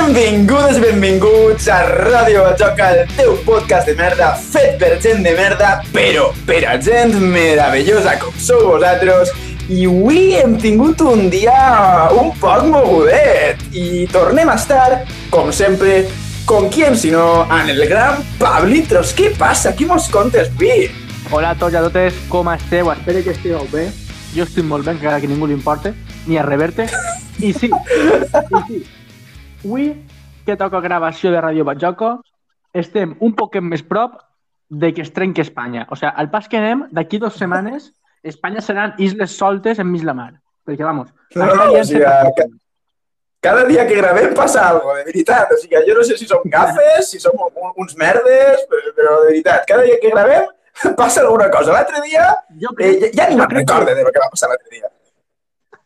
Benvingudes benvinguts a Ràdio Joca, el teu podcast de merda fet per gent de merda, però per a gent meravellosa com sou vosaltres. I avui hem tingut un dia un poc mogudet i tornem a estar, com sempre, com qui si no, en el gran Pablitos. Què passa? Qui mos contes, vi? Hola a tots i a totes, com esteu? Espero que estigueu bé. Jo estic molt bé, encara que ningú li importe, ni a reverte. I sí, i sí, avui que toca gravació de Ràdio Batjoco, estem un poquet més prop de que es trenqui Espanya. O sigui, al pas que anem, d'aquí dues setmanes, Espanya seran isles soltes enmig la mar. Perquè, vamos... No, no, o sigui, ca cada dia que gravem passa alguna de veritat. O sigui, jo no sé si som gafes, si som un, uns merdes, però, però de veritat, cada dia que gravem passa alguna cosa. L'altre dia, eh, ja, ja ni me'n recorde de lo que va passar l'altre dia.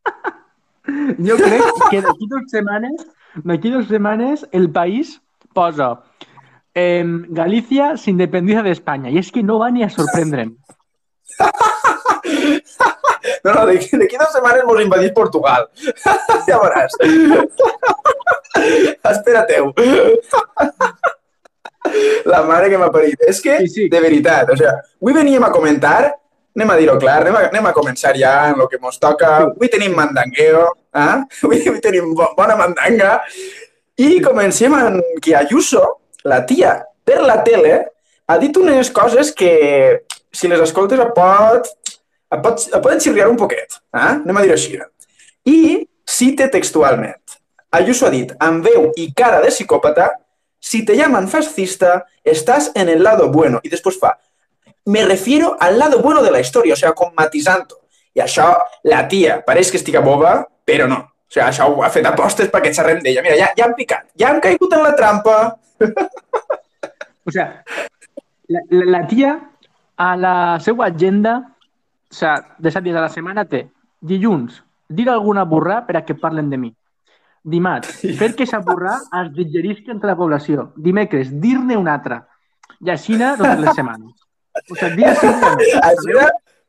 jo crec que d'aquí dues setmanes D'aquí dues setmanes el país posa eh, Galícia s'independiza d'Espanya. I és que no va ni a sorprendre'm. No, no, d'aquí dues setmanes mos invadís Portugal. ja veuràs. Espera-teu. La mare que m'ha parit. És que, sí, sí. de veritat, o sigui, avui veníem a comentar, anem a dir-ho clar, anem a, anem a començar ja en el que ens toca. Avui tenim mandangueo, eh? avui, avui tenim bona mandanga. I comencem amb que Ayuso, la tia, per la tele, ha dit unes coses que, si les escoltes, et, pot, et, pot, et poden xirriar un poquet. Eh? Anem a dir així. I cite textualment. Ayuso ha dit, amb veu i cara de psicòpata, si te llaman fascista, estás en el lado bueno. I després fa, me refiero al lado bueno de la història, o sea, com matisant-ho. I això, la tia, pareix que estigui boba, però no. O sigui, això ho ha fet apostes perquè xerrem d'ella. Mira, ja, ja han picat, ja han caigut en la trampa. O sigui, la, la, la tia a la seva agenda, o sigui, de set dies a la setmana té dilluns, dir alguna burra per a que parlen de mi. Dimarts, fer que s'aburrà es digerisca entre la població. Dimecres, dir-ne una altra. I així totes les setmanes. O sigui, dia sí, Així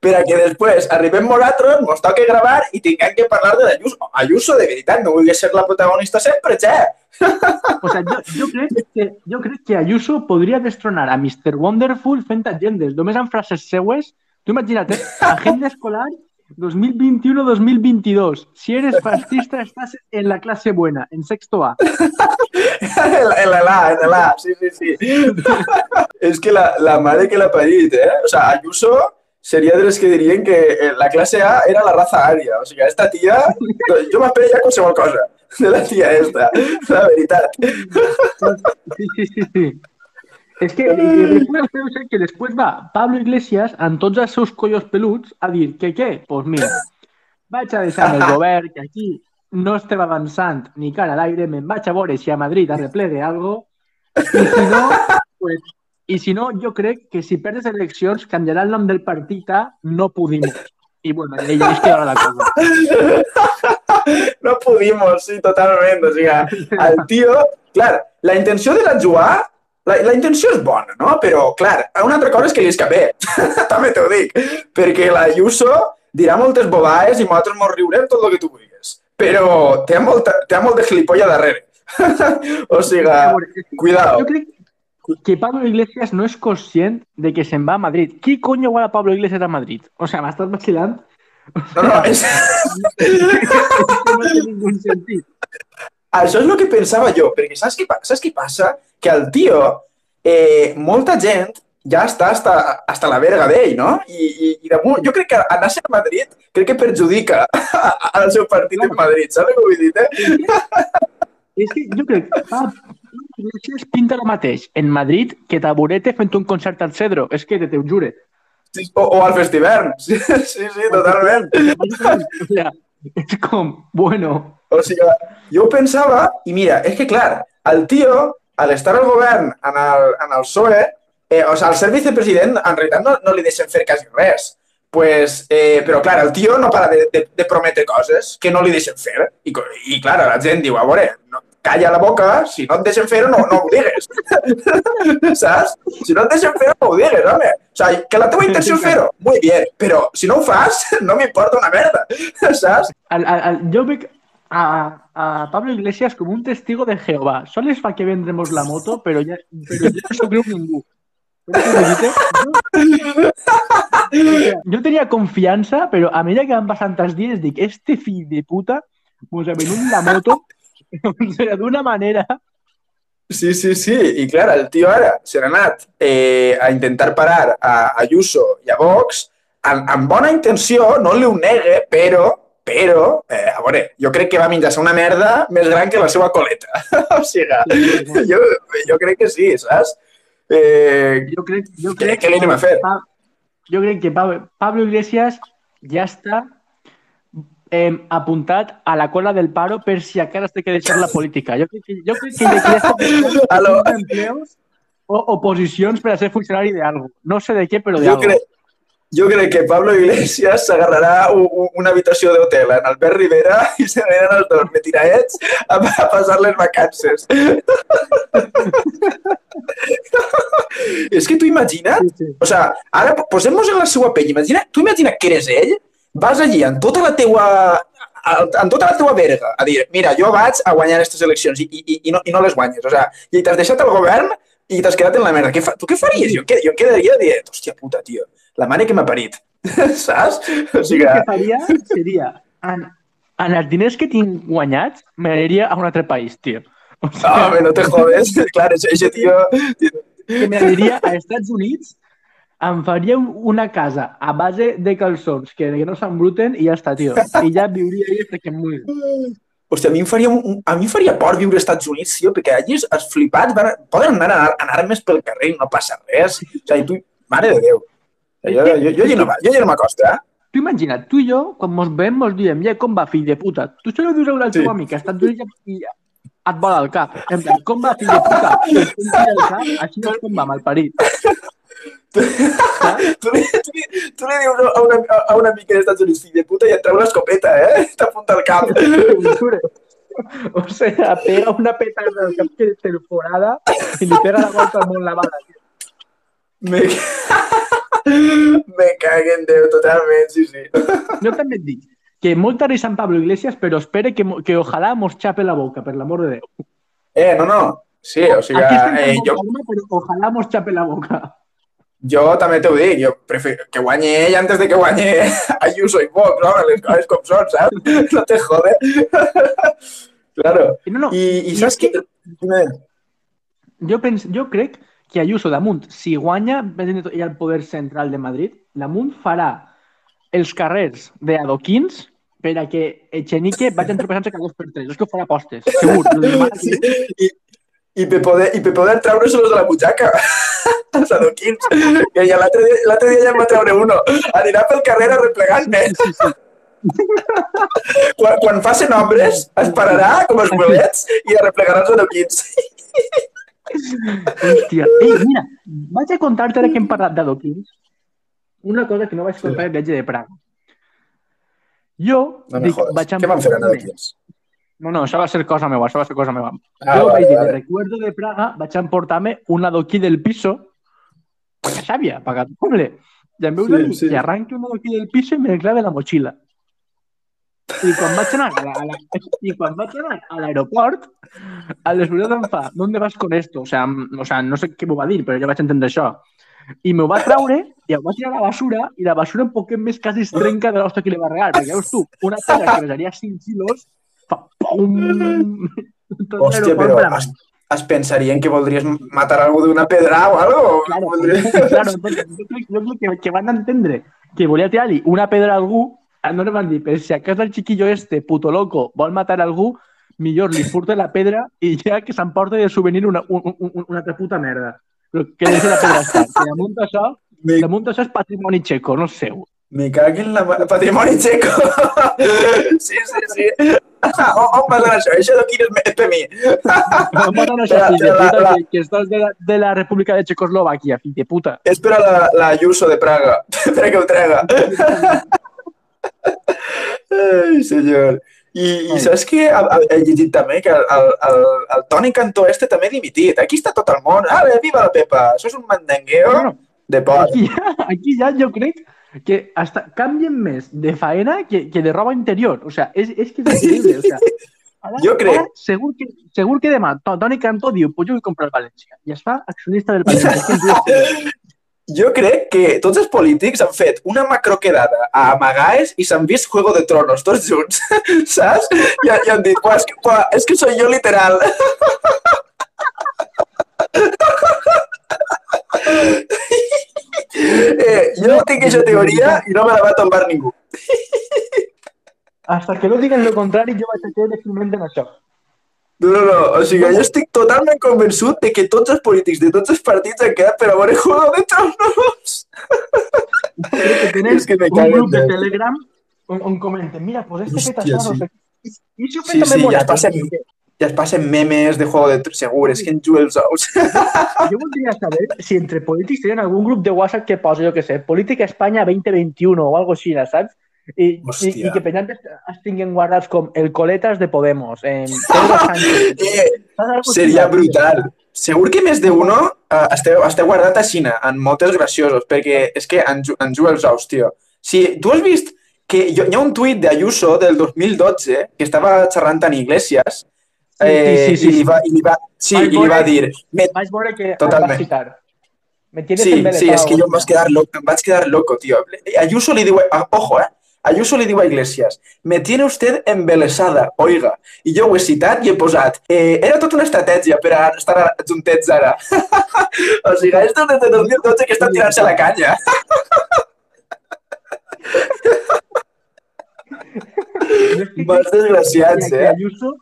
per a que després arribem nosaltres, ens gravar i tinguem que parlar de l'Ayuso. Ayuso, de veritat, no vulgui ser la protagonista sempre, xe! O sea, jo, jo, crec que, jo crec que Ayuso podria destronar a Mr. Wonderful fent agendes, només amb frases seues. Tu imagina't, eh? agenda escolar 2021-2022. Si eres fascista, estás en la clase buena, en sexto A. en la A, en la A, sí, sí, sí. és que la, la mare que l'ha parit, eh? O sea, Ayuso seria de les que dirien que eh, la classe A era la raza ària. O sigui, esta tia... Jo m'espero ja qualsevol cosa de la tia esta, la veritat. Sí, sí, sí, sí. És que després, que després va Pablo Iglesias amb tots els seus collos peluts a dir que què? Doncs pues mira, vaig a deixar el govern que aquí no estem avançant ni cara a l'aire, me'n vaig a veure si a Madrid arreplegue algo i si no, pues, i si no, jo crec que si perdes eleccions canviarà el nom del partit a No Pudimos. I bueno, ja és que la cosa. No Pudimos, sí, totalment. O sigui, el tio... Clar, la intenció de la Joà la, la intenció és bona, no? Però, clar, una altra cosa és que li escapé. També t'ho dic. Perquè la Ayuso dirà moltes bobades i nosaltres mos riurem tot el que tu vulguis. Però té, molta, té molt de gilipolla darrere. o sigui, cuidado. Jo crec que Pablo Iglesias no és conscient de que se'n va a Madrid. Qui coño va a Pablo Iglesias a Madrid? O sea, m'estàs vacilant? No, no, és... no té ningú sentit. Això és el que pensava jo, perquè saps què, saps què passa? Que el tio, eh, molta gent ja està hasta, hasta la verga d'ell, no? I, i, i damunt, jo crec que anar a Madrid crec que perjudica al seu partit en Madrid, saps què vull dir? Eh? És que jo crec que Iglesias pinta el mateix en Madrid que Taburete fent un concert al Cedro. És que te ho jure. Sí, o, o al Festivern. Sí, sí, sí totalment. O sea, és com, bueno... O sigui, jo pensava, i mira, és que clar, el tio, al estar al govern en el, en el PSOE, eh, o sigui, al ser vicepresident, en realitat no, no li deixen fer quasi res. Pues, eh, però clar, el tio no para de, de, de prometre coses que no li deixen fer. I, i clar, la gent diu, a veure, no, calla la boca, si no et deixen fer-ho, no, no ho digues. Saps? Si no et deixen fer-ho, no ho digues, home. O sigui, que la teva intenció és fer-ho, molt bé, però si no ho fas, no m'importa una merda, saps? El, el, el, jo veig a, a Pablo Iglesias com un testigo de Jehovà. Sols fa que vendremos la moto, però ja, però ja no s'ho creu ningú. Jo tenia confiança, però a mesura que van passant els dies dic, este fill de puta mos ha venut la moto d'una manera... Sí, sí, sí. I clar, el tio ara se n'ha anat eh, a intentar parar a Ayuso i a Vox amb, amb bona intenció, no li ho negue, però però, eh, a veure, jo crec que va menjar-se una merda més gran que la seva coleta. o sigui, jo, jo crec que sí, saps? Eh, jo crec, jo crec què li anem a fer? Jo crec que Pablo Iglesias ja està eh, apuntat a la cola del paro per si encara té que deixar la política. Jo crec que, jo crec que està empleos o oposicions per a ser funcionari d'algo. No sé de què, però d'algo. Crec, jo crec que Pablo Iglesias s'agarrarà una habitació d'hotel en Albert Rivera i se venen els dos metiraets a, a passar les vacances. és que tu imagina't, sí, sí. o sea, ara posem-nos en la seva pell, imagina, tu imagina que eres ell, vas allí amb tota la teua amb tota la teua verga a dir, mira, jo vaig a guanyar aquestes eleccions i, i, i, no, i no les guanyes. O sea, i t'has deixat el govern i t'has quedat en la merda. Què fa? Tu què faries? Jo, jo em quedaria dient, hòstia puta, tio, la mare que m'ha parit. Saps? O sigui... El que faria seria, en, en els diners que tinc guanyats, m'aniria a un altre país, tio. O sigui, no, home, no te jodes. Clar, ese tio... Que m'aniria a Estats Units, em faria una casa a base de calçons que, que no s'embruten i ja està, tio. I ja viuria ahí que em muri. Hòstia, a mi em faria, a mi em faria por viure als Estats Units, tio, perquè allí els flipats van, poden anar a, anar armes pel carrer i no passa res. O sigui, tu, mare de Déu. Jo, jo, jo, jo, no, jo ja no m'acosta, eh? Tu imagina't, tu i jo, quan mos veiem, mos diem, ja, com va, fill de puta? Tu això no dius a un altre sí. amic que està Estats i et vola al cap. En plan, com va, fill de puta? Tu el cap, així no és com va, malparit. Tu, tu, li, tu, li, tu li dius a una, a una amica dels Estats Units, fill de puta, i et treu una escopeta, eh? T'apunta al cap. O sea, pega una petarda al cap que perforada i li pega la volta al món lavada. Me... Me caguen Déu, totalment, sí, sí. Jo també et dic que molta risa en Pablo Iglesias, però espere que, que ojalà mos xape la boca, per l'amor de Déu. Eh, no, no. Sí, o sigui, eh, jo... Forma, però ojalà mos xape la boca. Jo també t'ho dic, jo prefiero que guanyi ell antes de que guanyi Ayuso i Vox, no? Les coses com són, saps? No te jode. claro. No, no. I, i saps que... Jo, pens, jo crec que Ayuso damunt, si guanya i el poder central de Madrid, damunt farà els carrers d'adoquins per a que Echenique vagi entropessant-se cada dos per tres. És que ho farà postes, segur. Sí. I, i per poder, i per poder treure-se-los de la butxaca, els adoquins. Que ja l'altre dia, dia ja em va treure uno. Anirà pel carrer arreplegant-ne. Sí, sí, sí. quan, quan facin obres, es pararà com els bolets i arreplegarà els adoquins. Mira, vaig a contar-te ara que hem parlat d'adoquins una cosa que no vaig contar sí. el viatge de Praga. Jo no dic, vaig Què van fer en adoquins? No, no, això va ser cosa meva, això va ser cosa meva. Ah, jo vale, vaig dir, vale. recuerdo de Praga, vaig emportar-me un adoquí del piso, perquè sabia, pagat doble. I em veu sí, dir sí. que arranque un adoquí del piso i me clave la mochila. I quan vaig anar a, la, a la, i quan vaig anar a l'aeroport, el descobridor em fa, ¿dónde vas con esto? O sea, o sea, no sé què m'ho va dir, però jo vaig entendre això. I m'ho va treure i ho va tirar a la basura i la basura un poquet més quasi es trenca de l'hòstia que li va regalar. Perquè veus tu, una pedra que pesaria 5 quilos fa pum! Hòstia, però es, es pensarien que voldries matar algú d'una pedra o algo. Claro, claro entonces, jo crec, jo crec que, que van entendre que volia tirar-li una pedra a algú no li van dir, però si acaso el chiquillo este, puto loco, vol matar algú, millor li furta la pedra i ja que s'emporta de souvenir una, una, una altra puta merda. Però que deixa la pedra estar. Que damunt això, Me... damunt això és patrimoni txeco, no és seu. Me cago en la... Patrimoni txeco! sí, sí, sí. on, on vas anar això? Això d'aquí és per mi. On vas anar això, fill de puta, la, que, que estàs de la, de la República de Txecoslovàquia, fill de puta. És per a la, la Ayuso de Praga, per que ho trega. Ai, senyor. I, i saps que he llegit també que el, el, el, Toni Cantó este també ha dimitit. Aquí està tot el món. Ah, viva la Pepa, això és un mandangueo. No, no. De por. Aquí aquí ja jo crec que hasta canvien més de faena que, que de roba interior. O sea, és, és que és increïble. O sea, ara, Jo crec- Ara, segur, que, segur que demà To- Toni Cantó diu, pues jo vull comprar el València. I es fa accionista del València. Que Jo crec que tots els polítics han fet una macroquedada a Amagaes i s'han vist Juego de Tronos tots junts, saps? I, i han dit, "Buah, és que, és que soy yo literal. eh, jo tinc aquesta teoria i no me la va tombar ningú. hasta que no diguen lo contrari, jo vaig a creure firmement en això. No, no, no. O sigui, jo estic totalment convençut de que tots els polítics de tots els partits han quedat per a veure Juego de Tronos. Crec que tenen que un en grup de. Telegram on, on comenten, mira, pues este fet Hòstia, això, no sí. I si ho Sí, fet sí, ja es passen- Ja es passen memes de Juego de Tronos. Segur, és que en juga els ous. Jo voldria saber si entre polítics tenen algun grup de WhatsApp que posa, jo què sé, Política Espanya 2021 o algo així, saps? I, i, i que penjant es, es tinguin guardats com el Coletas de Podemos, en. Eh, seria brutal. Segur que més d'uno uh, esteu, esteu guardat a Xina, en moltes graciosos, perquè és que en, ju- en juga els ous, tio. Si tu has vist que hi, hi ha un tuit d'Ayuso del 2012 que estava xerrant en Iglesias Sí, eh, sí, sí, i, li sí. va, i, li va, sí, Vaig i li va dir me, Vaig veure que Totalment. em vas citar. Me tienes Sí, sí, és que jo em vaig quedar loco, em vaig quedar loco, tio. Ayuso li diu, ojo, eh? Ayuso li diu a Iglesias, me tiene usted embelesada, oiga. I jo ho he citat i he posat, eh, era tota una estratègia per a estar juntets ara. o sigui, és des de 2012 que estan tirant-se la canya. Vas desgraciats, eh? Ayuso,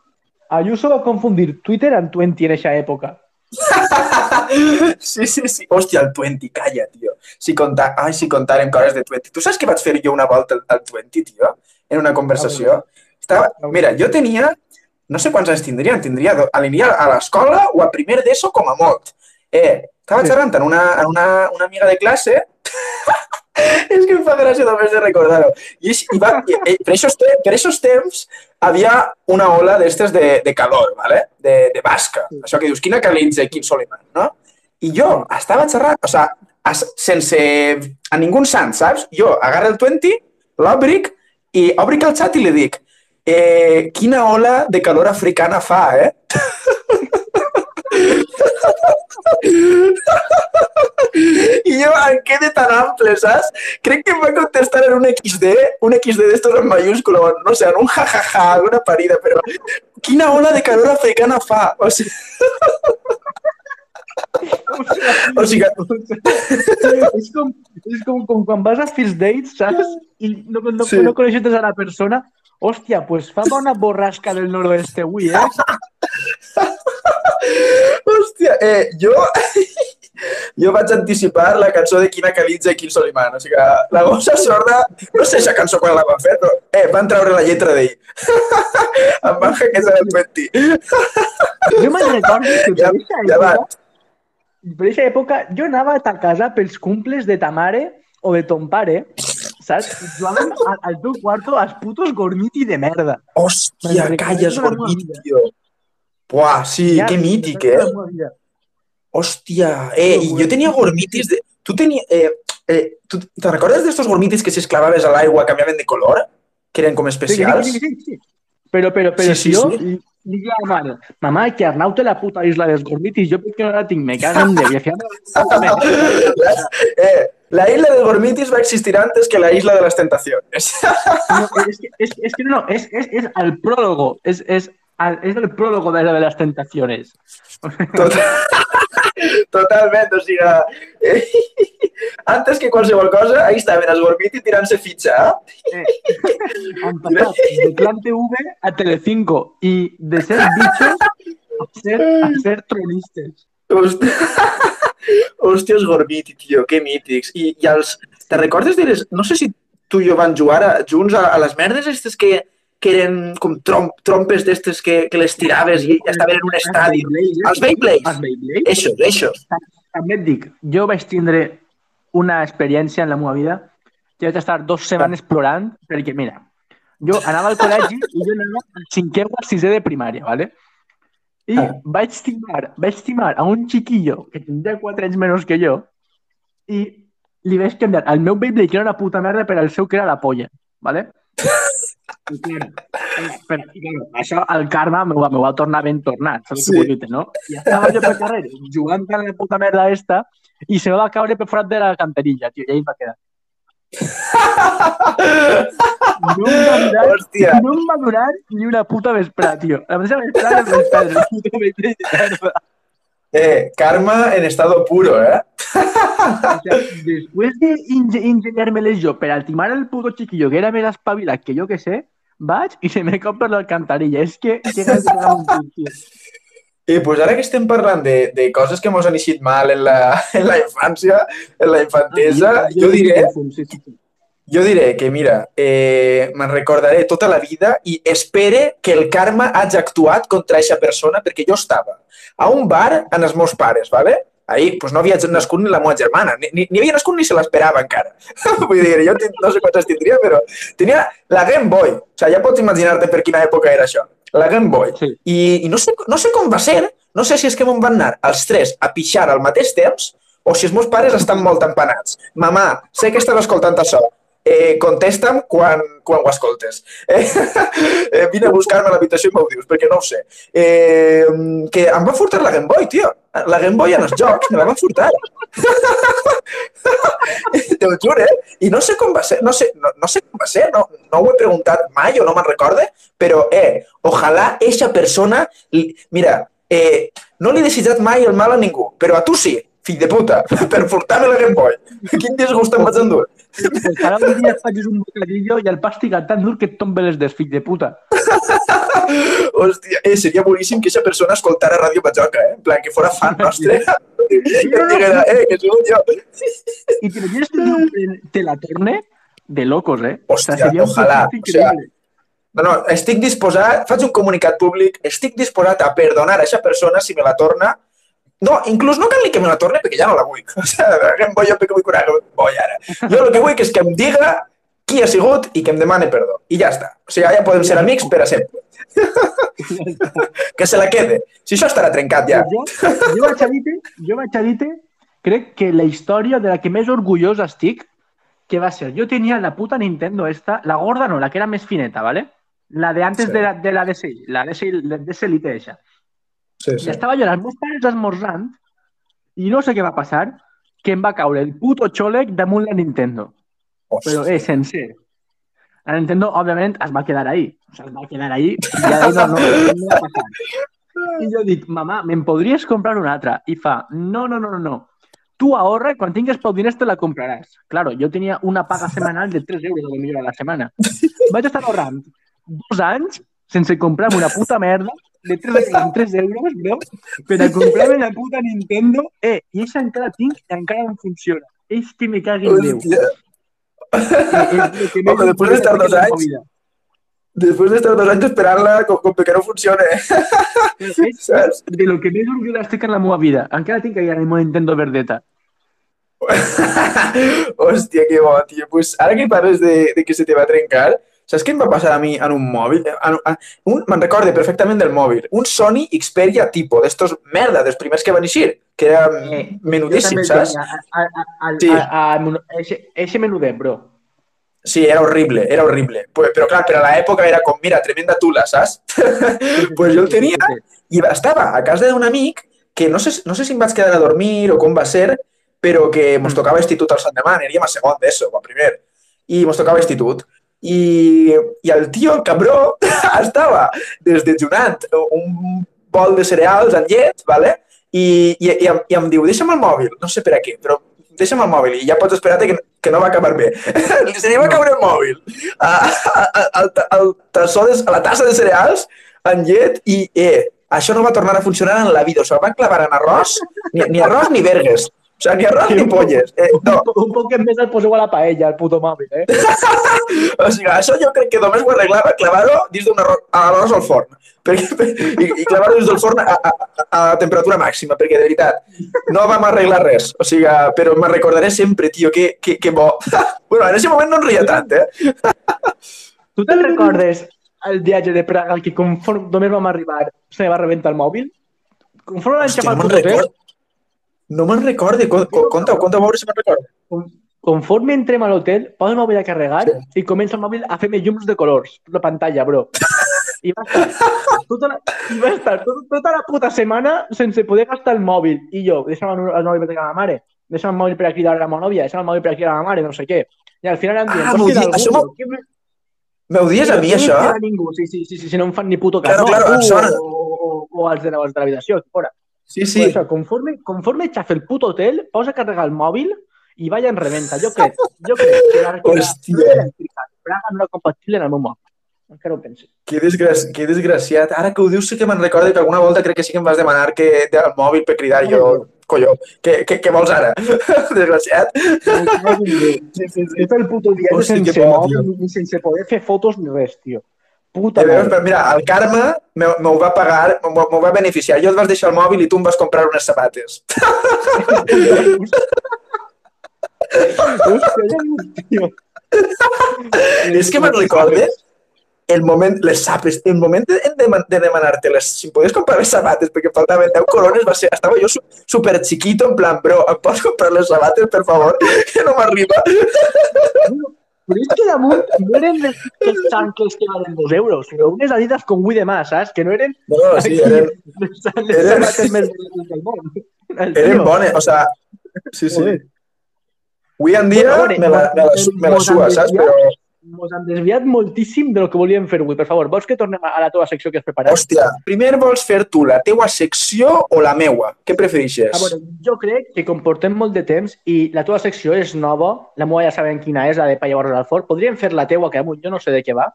Ayuso va confundir Twitter amb Twenty en aquesta època. Sí, sí, sí. Hòstia, el 20, calla, tio. Si contar... Ai, si contàrem coses de 20. Tu saps que vaig fer jo una volta al, al 20, tio? En una conversació. Estava... Mira, jo tenia... No sé quants anys tindria, tindria... do- Aniria a l'escola o a primer d'ESO com a molt. Eh, estava Sí. xerrant amb una, amb una, una amiga de classe és que em fa gràcia només de recordar-ho. I, i va, i, i, per, aquests te, per aquests temps havia una ola d'estes de, de calor, ¿vale? de, de basca. Això que dius, quina calitza, quin Soliman, no? I jo estava xerrant, o sea, as, sense a ningú sant, saps? Jo agarro el 20, l'obric i obric el xat i li dic eh, quina ola de calor africana fa, eh? I jo em quedé tan ample, saps? Crec que em va contestar en un XD, un XD d'estos en mayúscula, no sé, en un jajaja, alguna parida, però quina ola de calor africana fa? O sigui, o sigui és com, és com, com quan vas a first dates, saps? I no, no, Sí. no coneixes a la persona. Hòstia, pues fa bona borrasca del noroeste avui, eh? Hòstia, eh, jo... Jo vaig anticipar la cançó de Quina Calitza i Quin Soliman. O sigui, la gossa sorda, no sé aquesta cançó quan la van fer, però eh, van treure la lletra d'ell. em van hackejar el 20. Jo me'n recordo que Ja, ja va. època, per aquesta època jo anava a ta casa pels cumples de ta mare o de ton pare, saps? Jugàvem al, al teu quarto als putos gormiti de merda. Hòstia, calles, recordo la meva gormit, vida. tio. Buah, sí, Ja, que mític, eh? Hòstia, eh, i jo tenia gormitis de... Tu tenia... Eh, eh, tu te recordes d'estos gormitis que si els clavaves a l'aigua canviaven de color? Que eren com especials? sí, sí, sí, sí. Pero, pero, pero Sí, sí, yo sí. A la mare, mamà, que Arnau té la puta isla dels gormitis, jo per què no la tinc? Me. I al final... eh, la isla de gormitis va existir antes que la isla de las tentaciones. No, es, que, es, es que no, es, es, es al prólogo, es, es, al- es el prólogo de la de las tentaciones. Total, totalment, o sigui, eh, antes que qualsevol cosa, ahí estaven els gormitis tirant-se fitxa, eh? Han pasado de Clan TV a Telecinco y de ser bichos a ser, a ser tronistes. Hòstia, els gormiti, tio, que mítics. I, i els... Te recordes de les... No sé si tu i jo van jugar a, junts a, a les merdes aquestes que, que eren com trom, trompes d'estes que, que les tiraves i estaven en un estadi. Els Beyblades. Els Beyblade. Eixos, eixos. També et dic, jo vaig tindre una experiència en la meva vida que vaig estar dues setmanes plorant perquè, mira, jo anava al col·legi i jo anava al cinquè o al sisè de primària, ¿vale? I Ah. vaig estimar, vaig estimar a un chiquillo que tindria quatre anys menys que jo i li vaig canviar el meu Beyblade, que era una puta merda, per al seu, que era la polla, ¿vale? Claro, però, claro, això el karma m'ho va, va tornar ben tornat, saps sí. què no? I estava jo pel carrer jugant amb la puta merda esta i se va caure per fora de la canterilla, tio, i ahí va quedar. No em va durar, Hòstia. no em va durar ni una puta vesprada, tio. La mateixa em vaig perdre el puto Beyblade. Eh, karma en estado puro, ¿eh? O sea, después de ingeniármeles yo per timar el puto chiquillo que era més espavilat que jo que sé, vaig i se me cop per l'alcantarilla. És que... I pues ara que estem parlant de, de coses que mos han eixit mal en la, en la infància, en la infantesa, ah, jo, jo diré... Sí, sí, sí. Jo diré que, mira, eh, me'n recordaré tota la vida i espere que el karma hagi actuat contra aquesta persona perquè jo estava a un bar amb els meus pares, ¿vale? Ahir pues, no havia nascut ni la meva germana, ni, ni, ni havia nascut ni se l'esperava encara. Vull dir, jo no sé quantes tindria, però tenia la Game Boy. O sigui, ja pots imaginar-te per quina època era això. La Game Boy. Sí. I, I no, sé, no sé com va ser, no sé si és que m'on van anar els tres a pixar al mateix temps o si els meus pares estan molt empanats. Mamà, sé que estàs escoltant això, eh, contesta'm quan, quan ho escoltes. Eh, eh, vine a buscar-me a l'habitació i m'ho dius, perquè no ho sé. Eh, que em va furtar la Game Boy, tio. La Game Boy en els jocs me la van furtar. Te ho juro, eh? I no sé com va ser, no sé, no, no sé com va ser, no, no ho he preguntat mai o no me'n recorde, però, eh, ojalà eixa persona... Mira, eh, no li he desitjat mai el mal a ningú, però a tu sí, fill de puta, per furtar-me la Game Boy. Quin disgust em vaig endur. Cada un dia facis un bocadillo i el pa estiga tan dur que et tombe les des, fill de puta. Hòstia, eh, seria boníssim que aquesta persona escoltara Ràdio Bajoca, eh? En plan, que fora fan nostre. I que diguera, eh, que sou jo. I te l'imagines que te la torne de locos, eh? Hòstia, o sea, ojalà. O sea, no, no, estic disposat, faig un comunicat públic, estic disposat a perdonar a aquesta persona si me la torna no, inclús no cal ni que me la torni perquè ja no la vull. O sigui, em vull jo perquè vull curar vull ara. Jo el que vull és que em diga qui ha sigut i que em demane perdó. I ja està. O sigui, ja podem ser amics per a sempre. que se la quede. Si això estarà trencat ja. Jo, jo vaig a dir jo vaig a dir crec que la història de la que més orgullós estic, que va ser, jo tenia la puta Nintendo esta, la gorda no, la que era més fineta, ¿vale? La de antes sí. de, la, de la DS, la DS, DS Elite eixa. Sí, sí. I estava jo amb els meus pares esmorzant i no sé què va passar, que em va caure el puto xòleg damunt la Nintendo. Hòstia. Però és sencer. La Nintendo, òbviament, es va quedar ahí. O sigui, es va quedar ahí i ja no, no, no, no va passar. I jo dic, mamà, me'n podries comprar una altra? I fa, no, no, no, no, no. Tu ahorra i quan tingues prou diners te la compraràs. Claro, jo tenia una paga semanal de 3 euros a millor a la setmana. Vaig estar ahorrant dos anys sense comprar una puta merda de 3, 3 euros, bro, per a comprar-me la puta Nintendo. Eh, i això encara tinc i encara em funciona. És que me cagui en Déu. Ojo, después de estar dos anys, después de estar dos anys esperant-la com, com que no funcione. És de lo que més orgull estic en la meva vida. Encara tinc ahí la meva Nintendo verdeta. Hòstia, que bo, tio. Pues ara que parles de, de que se te va trencar, Saps què em va passar a mi en un mòbil? En, en, un, me'n recorde perfectament del mòbil. Un Sony Xperia tipo, d'estos merda, dels primers que van eixir, que era eh, menudíssim, saps? A, a, a, sí. a, a, eixe menudet, bro. Sí, era horrible, era horrible. Però clar, per a l'època era com, mira, tremenda tula, saps? pues jo el tenia i estava a casa d'un amic que no sé, no sé si em vaig quedar a dormir o com va ser, però que mos mm. tocava institut al Sant Demà, aniríem a segon d'ESO, a primer. I mos tocava institut i, i el tio, el cabró, estava desdejunant un bol de cereals amb llet, ¿vale? I, i, i, em, i em diu, deixa'm el mòbil, no sé per a què, però deixa'm el mòbil i ja pots esperar que, que no va acabar bé. Se li va caure el mòbil a, a, a, a, a, a la tassa de cereals amb llet i, eh, això no va tornar a funcionar en la vida. O sigui, van clavar en arròs, ni, ni arròs ni vergues. O sea, ni arròs ni polles. Eh, no. Un, poc més el poseu a la paella, el puto mòbil, eh? o sigui, això jo crec que només ho arreglava clavar-ho dins d'un arròs al forn. Perquè, I, i clavar-ho dins del forn a, a, a, temperatura màxima, perquè de veritat no vam arreglar res. O sigui, però me recordaré sempre, tio, que, que, que bo. bueno, en aquest moment no en ria tant, eh? tu te'n recordes el viatge de Praga, que conforme només vam arribar se va rebentar el mòbil? Conforme l'han xapat el No. Conta, conta, a veure si me'n recordo. Conforme entrem a l'hotel, posa el mòbil a carregar sí. i comença el mòbil a fer-me llums de colors la pantalla, bro. I va estar tota la, i va estar tota, tota la puta setmana sense poder gastar el mòbil. I jo, deixa'm el mòbil per a la mare, deixa'm el mòbil per a cridar a la meva nòvia, deixa'm el mòbil per a cridar a la mare, no sé què. I al final em diuen, ah, vols cridar algú? Això M'ho dies a mi, això? No ningú, sí, sí, sí, sí, si no em fan ni puto cas. Claro, no, claro, em sona. O, o, o els de l'habitació, fora. Sí, sí. Però això, conforme, conforme xafa el puto hotel, posa a carregar el mòbil i vaya en reventa. Jo crec, jo crec que l'arquitectura Praga no era compatible en el meu mòbil. Encara ho penso. Que, desgraci que desgraciat. Ara que ho dius sí que me'n recordo que alguna volta crec que sí que em vas demanar que el mòbil per cridar jo colló, què, què, què vols ara? Desgraciat. Sí, sí, sí. Tot el puto dia Hosti, sense mòbil ni sense poder fer fotos ni res, tio. Puta veus, però mira, el karma m'ho va pagar, m'ho va beneficiar. Jo et vas deixar el mòbil i tu em vas comprar unes sabates. És que me'n recordes el moment, les sapes, el moment de, de, de demanar-te les, si em podies comprar les sabates perquè faltaven 10 corones, va ser, estava jo super chiquito, en plan, bro, em pots comprar les sabates, per favor, que no m'arriba. Però és que damunt no eren les, les xanques que valen dos euros, sinó unes adidas com Wii de mà, saps? Que no eren... No, no sí, eren... Les, les eren, sabates més del món. Eren bones, o sea, sí, sí. Avui en dia bueno, me, la, me, la, me la sua, saps? Però Ens han desviat moltíssim de lo que volíem fer avui. Per favor, vols que tornem a la teva secció que has preparat? Hòstia, primer vols fer tu la teua secció o la meua? Què prefereixes? A veure, jo crec que com portem molt de temps i la teva secció és nova, la meua ja sabem quina és, la de Paia Barros al Fort, podríem fer la teua, que jo no sé de què va,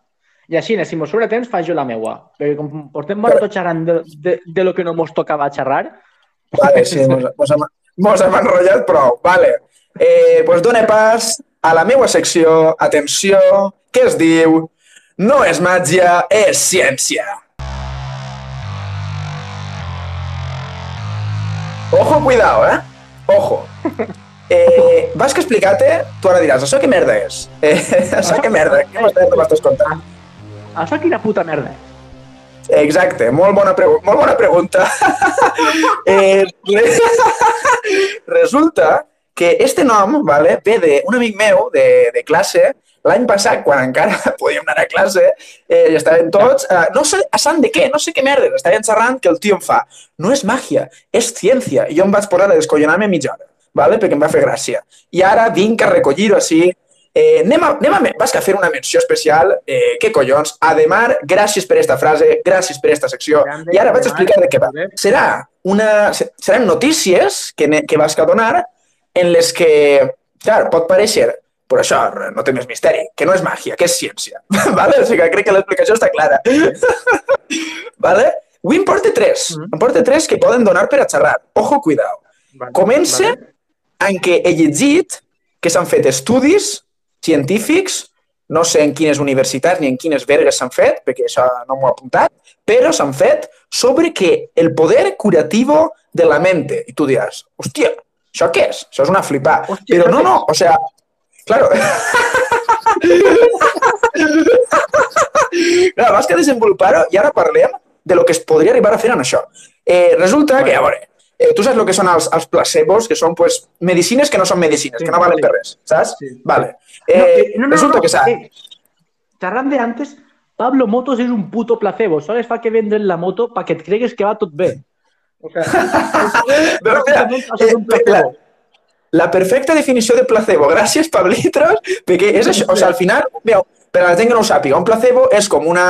i així, si mos sobre temps, faig jo la meua. Perquè com portem molt Però... xerrant de, de, de, lo que no mos tocava xerrar... Vale, sí, mos, mos, hem, mos hem enrotllat prou. Vale. Eh, pues dona pas a la meva secció, atenció, que es diu No és màgia, és ciència. Ojo, cuidado, eh? Ojo. Eh, vas que explicar-te, tu ara diràs, això què merda és? Eh, això què merda? Què m'estàs contant? Això quina puta merda és? Exacte, molt bona, pregu molt bona pregunta. eh, resulta que este nom vale, ve d'un amic meu de, de classe, l'any passat, quan encara podíem anar a classe, eh, i estaven tots, eh, no sé a sant de què, no sé què merda, estaven xerrant que el tio em fa, no és màgia, és ciència. I jo em vaig posar a descollonar-me mitja hora, vale? perquè em va fer gràcia. I ara vinc a recollir-ho així, Eh, anem a, anem a, vas a fer una menció especial. Eh, què collons? Ademar, gràcies per esta frase, gràcies per esta secció. I ara vaig a explicar de què va. Serà una, seran notícies que, que vas a donar en les que, clar, pot pareixer, però això no té més misteri, que no és màgia, que és ciència. vale? O sigui que crec que l'explicació està clara. vale? Avui em porta tres. Mm -hmm. Em porta tres que poden donar per a xerrar. Ojo, cuidao. Vale, Comença vale. en què he llegit que s'han fet estudis científics, no sé en quines universitats ni en quines vergues s'han fet, perquè això no m'ho he apuntat, però s'han fet sobre que el poder curativo de la mente. I tu diràs, hòstia, ¿Això què és? Això és una flipà. Hòstia, Però no, no, o sea, claro. claro, vas que desenvolupar-ho i ara parlem de lo que es podria arribar a fer amb això. Eh, resulta que, a veure, eh, tu saps el que són els, els placebos, que són pues, medicines que no són medicines, sí, que no valen sí. per res, saps? Sí. Vale. Eh, no, no, no, resulta no, no, que s'ha... Eh, xerrant de antes, Pablo Motos és un puto placebo. Sols fa que vendre la moto perquè et cregues que va tot bé. O sea, Però, mira, la, la perfecta definició de placebo. Gràcies, Pablitros, perquè és això. O sigui, al final, veu, per a la gent que no ho sàpiga, un placebo és com una,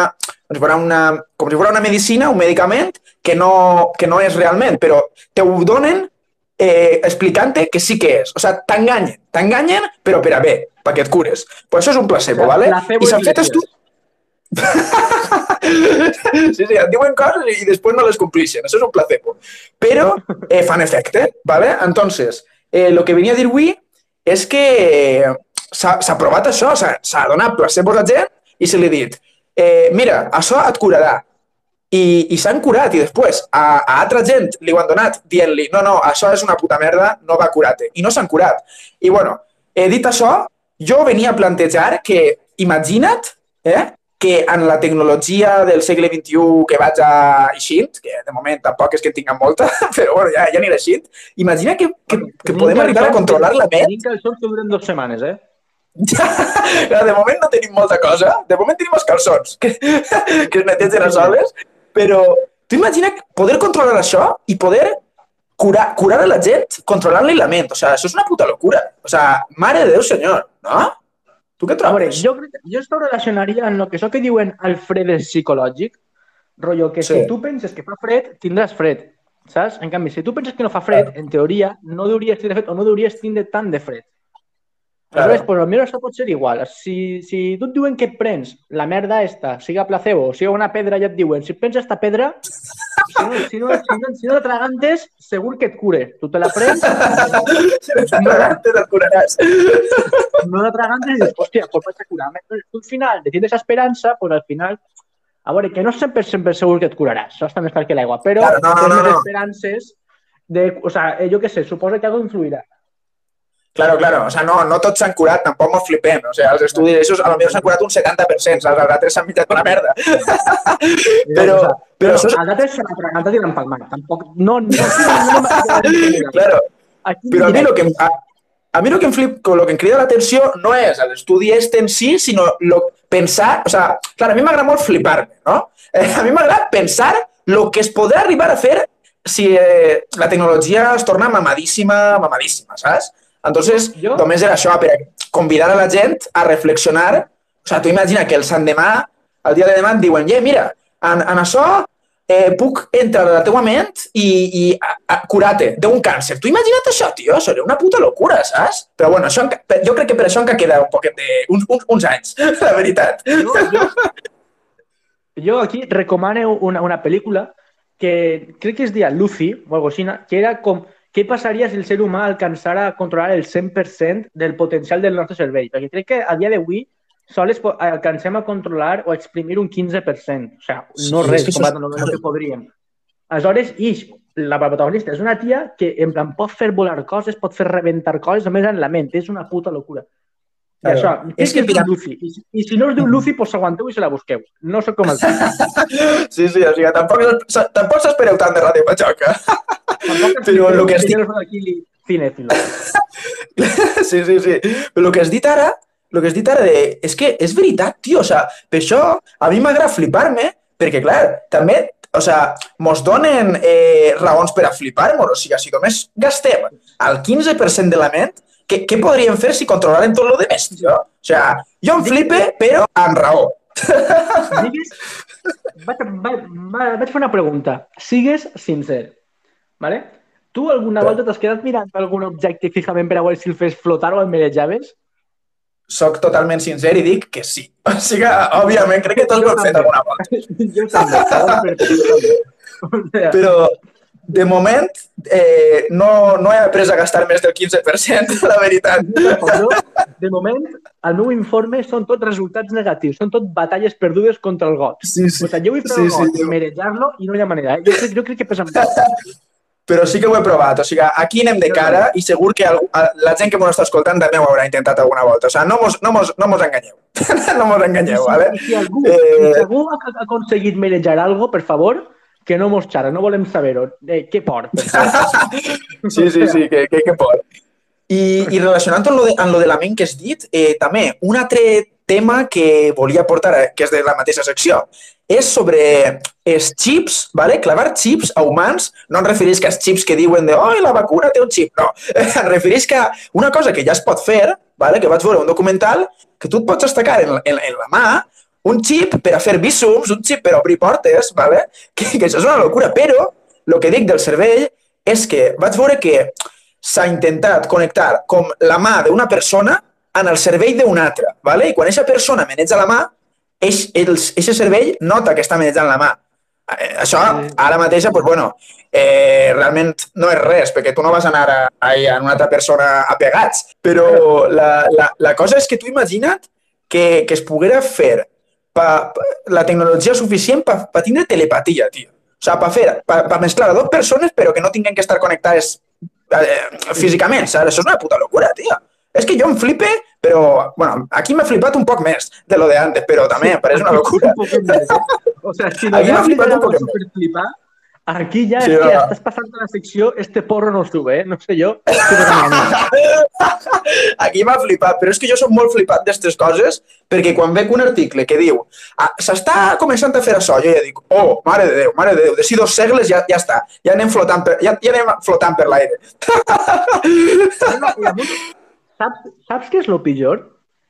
com si fos una, com si fos una medicina, un medicament que no, que no és realment, però te ho donen eh, explicant-te que sí que és. O sigui, t'enganyen, t'enganyen, però per a bé, perquè et cures. Pues això és un placebo, o ¿vale? I s'han fet estudis sí, sí, et diuen coses i després no les complixen. Això és un placebo. Però eh, fan efecte, ¿vale? Entonces, eh, lo que venia a dir avui és que s'ha provat això, s'ha donat placebo a gent i se li ha dit eh, mira, això et curarà. I, i s'han curat i després a, a altra gent li ho han donat dient-li no, no, això és una puta merda, no va curar-te. I no s'han curat. I bueno, he dit això, jo venia a plantejar que imagina't eh, que en la tecnologia del segle XXI que vaig a eixint, que de moment tampoc és que en tinguem molta, però bueno, ja, ja aniré eixint, imagina que, que, que podem arribar a controlar la ment. Tenim calçons que duren dues setmanes, eh? Ja, de moment no tenim molta cosa. De moment tenim els calçons, que, que es netegen a soles, però tu imagina poder controlar això i poder curar, curar a la gent controlant-li la ment. O sigui, això és una puta locura. O sigui, mare de Déu senyor, no? Tu què trobes? Veure, jo, crec, jo esto relacionaria en el que això que diuen el fred és psicològic, rotllo, que sí. si tu penses que fa fred, tindràs fred, saps? En canvi, si tu penses que no fa fred, en teoria, no hauries tindre fred o no hauries tindre tant de fred. Aleshores, pues, potser això pot ser igual. Si, si tu et diuen que et prens la merda esta, siga placebo, o siga una pedra, ja et diuen, si et prens esta pedra, si no, si no, si no, si no tragantes, segur que et cure. Tu te la prens... si no tragantes, et curaràs. No la tragantes i dius, hòstia, pues vaig a curar. Tu al final de tienes esperança, pues al final a veure, que no sempre, sempre segur que et curaràs, això més clar que l'aigua, però claro, no, no, no, no. esperances de, o sea, eh, jo què sé, suposa que algo influirà. Claro, claro. O sea, no, no tots s'han curat, tampoc m'ho flipem. O sea, els estudis d'aixòs a lo millor s'han curat un 70%, saps? Els altres s'han mitjat una merda. però, però, però això... Els altres se l'han i l'han palmat. Tampoc... No, no, no, no claro. Però a mi el que, a, a mi el que em flip, el que em crida l'atenció no és l'estudi este en si, sinó lo, pensar... O sea, clar, a mi m'agrada molt flipar-me, no? Eh, a mi m'agrada pensar el que es podrà arribar a fer si eh, la tecnologia es torna mamadíssima, mamadíssima, saps? Entonces, jo? només era això, per convidar a la gent a reflexionar. O sigui, tu imagina que el sant demà, el dia de demà, et diuen, yeah, mira, en, en això eh, puc entrar a la teua ment i, i curar-te d'un càncer. Tu imagina't això, tio, seria una puta locura, saps? Però bueno, això, jo crec que per això encara queda un poquet de... uns, uns, uns anys, la veritat. Jo, jo, jo aquí recomano una, una pel·lícula que crec que es deia Lucy, o alguna cosa que era com què passaria si el ser humà alcançara a controlar el 100% del potencial del nostre cervell? Perquè crec que a dia d'avui sols alcancem a controlar o a exprimir un 15%. O sigui, no sí, res, com a, no, no que podríem. Aleshores, Ix, la protagonista, és una tia que en plan pot fer volar coses, pot fer rebentar coses, només en la ment. És una puta locura. Claro. això, és que, que Lucy. I, I si no es diu Lucy, pues aguanteu i se la busqueu. No sóc com el Sí, sí, o sigui, tampoc, tampoc s'espereu tant de Ràdio Pachoca. Però el que has dit... Cinèfilo. sí, sí, sí. Però el que has dit ara, el que has dit ara de... És que és veritat, tio. O sigui, per això a mi m'agrada flipar-me, perquè, clar, també o sigui, mos donen eh, raons per a flipar-nos. O sigui, si només gastem el 15% de la ment, què, què podríem fer si controlaren tot el de més, tio? O sigui, jo em flipe, però amb raó. Digues, vaig, vaig, vaig fer una pregunta. Sigues sincer. ¿vale? Tu alguna volta t'has quedat mirant algun objecte fixament per a veure si el fes flotar o el marejaves? Soc totalment sincer i dic que sí. O sigui, òbviament, crec que tots ho hem fet alguna volta. jo també. Però, de moment, eh, no, no he après a gastar més del 15%, la veritat. de moment, el meu informe són tots resultats negatius, són tot batalles perdudes contra el got. Sí, sí. O sigui, jo vull fer sí, el got sí, i marejar-lo i no hi ha manera. Eh? Jo, crec, jo crec que pesa molt però sí que ho he provat. O sigui, aquí anem de cara i segur que la gent que m'ho està escoltant també ho haurà intentat alguna volta. O sigui, no mos, no mos, no mos enganyeu. no mos enganyeu, sí, ¿vale? Si algú, eh... si algú ha aconseguit manejar algo, per favor, que no mos xara, no volem saber-ho. Eh, què por? sí, sí, sí, que, que, que por. I, i relacionant amb lo, de, amb lo de la ment que has dit, eh, també un altre tema que volia portar, eh, que és de la mateixa secció, és sobre els xips, ¿vale? clavar xips a humans, no em refereix que els xips que diuen de oh, la vacuna té un xip, no. Em refereix que una cosa que ja es pot fer, ¿vale? que vaig veure un documental, que tu et pots destacar en, en, en la mà un xip per a fer visums, un xip per a obrir portes, ¿vale? que, que això és una locura, però el que dic del cervell és que vaig veure que s'ha intentat connectar com la mà d'una persona en el cervell d'un altre, ¿vale? i quan aquesta persona maneja la mà, aquest cervell nota que està manejant la mà. Eh, això, ara mateix, pues, bueno, eh, realment no és res, perquè tu no vas anar a, a, a una altra persona apegats, però la, la, la cosa és que tu imagina't que, que es poguera fer pa, pa, la tecnologia suficient per pa tindre telepatia, tio. O sigui, per fer, per, per mesclar a dues persones però que no tinguin que estar connectades eh, físicament, saps? Això és una puta locura, tio. És que jo em flipe, però, bueno, aquí m'ha flipat un poc més de lo de antes, però també em pareix una locura. o sea, si aquí m'ha flipat un poc més. Aquí ja sí, és que estàs passant de la secció este porro no sube, eh? No sé jo. Aquí m'ha flipat, però és que jo soc molt flipat d'aquestes coses perquè quan veig un article que diu ah, s'està començant a fer això, jo ja dic oh, mare de Déu, mare de Déu, d'ací dos segles ja, ja està, ja anem flotant per, ja, ja anem flotant per l'aire. saps, saps què és el pitjor?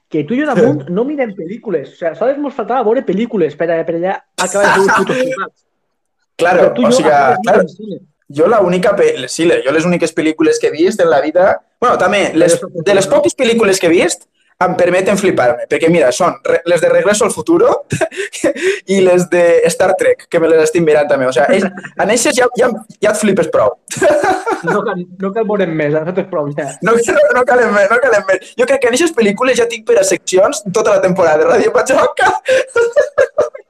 que tu i jo damunt no mirem pel·lícules. O sigui, sols mos faltava veure pel·lícules per, per allà acabar de fer putos flipats. Claro, o sigui, claro, jo l'única... Sí, jo les úniques pel·lícules que he vist en la vida... bueno, també, les, de les poques pel·lícules que he vist em permeten flipar-me, perquè mira, són les de Regreso al Futuro i les de Star Trek, que me les estic mirant també. O sigui, en aquestes ja, ja, ja et flipes prou. No cal, no cal veure més, no és prou ja. No, no, no calen més, no calen més. Jo crec que en aquestes pel·lícules ja tinc per a seccions tota la temporada de Ràdio Patxoca.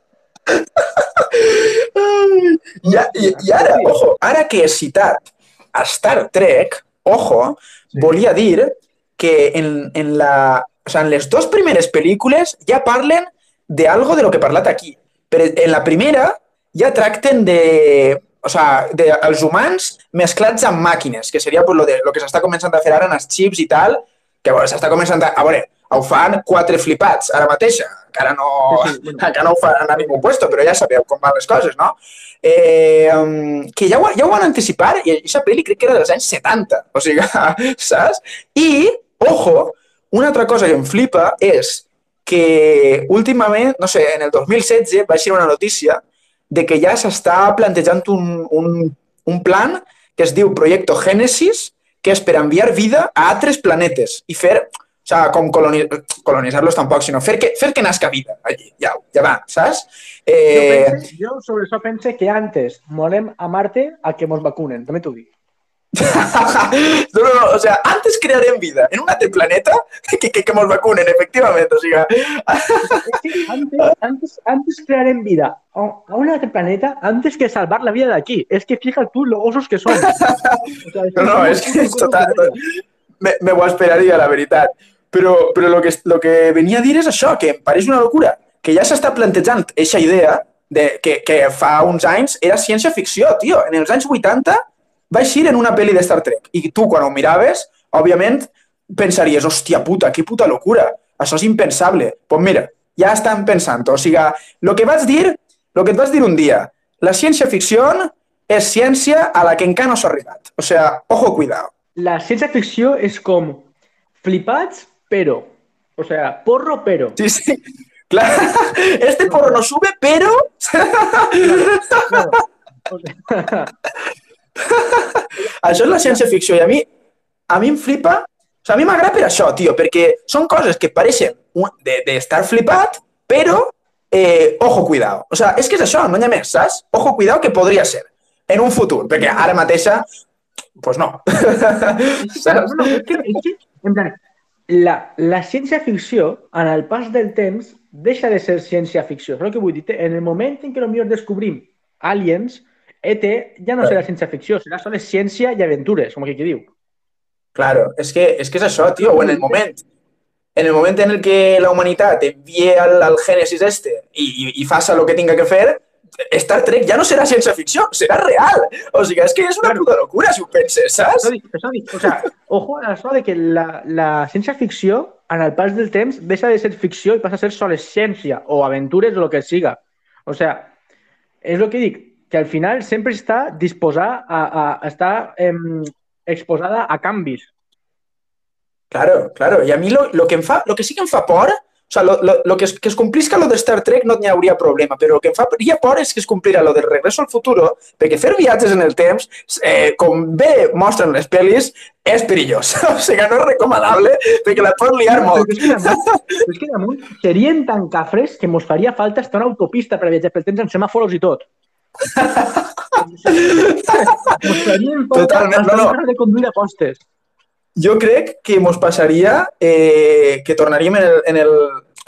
I, i, I ara, ojo, ara que he citat a Star Trek, ojo, sí. volia dir que en, en, la, o sea, en les dues primeres pel·lícules ja parlen de algo de lo que he parlat aquí. Però en la primera ja tracten de, o sea, de, els humans mesclats amb màquines, que seria pues, lo, de, lo que s'està començant a fer ara en els xips i tal, que bueno, s'està començant a... A veure, ho fan quatre flipats ara mateixa. Encara no, encara no ho fan a ningú puesto, però ja sabeu com van les coses, no? Eh, que ja ho, ja ho van anticipar i aquesta pel·li crec que era dels anys 70, o sigui, saps? I, ojo, una altra cosa que em flipa és que últimament, no sé, en el 2016 va ser una notícia de que ja s'està plantejant un, un, un plan que es diu Projecto Génesis, que és per enviar vida a altres planetes i fer sea, com coloni colonitzar-los tampoc, sinó fer que, fer que nasca vida allí, ja, ja va, saps? Eh... Jo, pense, jo sobre això pense que antes morem a Marte a que mos vacunen, també t'ho dic. no, no, no, o sea, antes crearem vida en un altre planeta que, que, que mos vacunen, efectivament, o sigui... antes, antes, antes crearem vida a un altre planeta antes que salvar la vida d'aquí. És que fija tu los osos que són. O sea, no, no, és que és total... Me, me ho esperaria, la veritat. Però, però el, que, el que venia a dir és això, que em pareix una locura, que ja s'està plantejant aquesta idea de, que, que fa uns anys era ciència-ficció, tio. En els anys 80 va eixir en una pel·li de Star Trek. I tu, quan ho miraves, òbviament, pensaries, hòstia puta, que puta locura. Això és impensable. Doncs pues mira, ja estan pensant. O sigui, el que vaig dir, el que et vaig dir un dia, la ciència-ficció és ciència a la que encara no s'ha arribat. O sigui, ojo, cuidado. La ciència-ficció és com flipats pero. O sea, porro, pero. Sí, sí. Claro. Este porro no sube, pero. Claro, claro. això és la ciència-ficció i a mi, a mi em flipa, o sigui, a mi m'agrada per això, tio, perquè són coses que pareixen d'estar de, de flipat, però, eh, ojo, cuidado. O sigui, és que és això, no hi ha més, saps? Ojo, cuidado, que podria ser en un futur, perquè ara mateixa, pues no. saps? No, no, és que, és que, en plan, la, la ciència-ficció, en el pas del temps, deixa de ser ciència-ficció. És el que vull dir. En el moment en què potser descobrim aliens, ET ja no serà ciència-ficció, serà sols ciència i aventures, com aquí diu. Claro, és que, és que és això, tio, o en el moment en el moment en el que la humanitat envia al, al Génesis este i, i, i faça el que tinga que fer, Star Trek ja no serà ciència ficció, serà real. O sigui, és que és una puta locura, si penses, saps? O sea, ojo a això de que la, la ciència ficció, en el pas del temps, deixa de ser ficció i passa a ser sols ciència o aventures o el que siga. O sea, és el que dic, que al final sempre està disposada a, a, a estar eh, exposada a canvis. Claro, claro. I a mi lo, lo, que em fa, lo que sí que em fa por o sea, lo, lo, lo que, es, que es complisca lo de Star Trek no n'hi hauria problema, però el que em faria por és que es complirà lo de Regreso al Futuro, perquè fer viatges en el temps, eh, com bé mostren les pel·lis, és perillós. O sigui, no és recomanable perquè la pots liar no, molt. Però és, que és que damunt serien tan cafres que mos faria falta estar una autopista per viatjar pel temps amb semàforos i tot. mos farien falta Totalment, no, no. de conduir jo crec que mos passaria eh, que tornaríem en el, en el,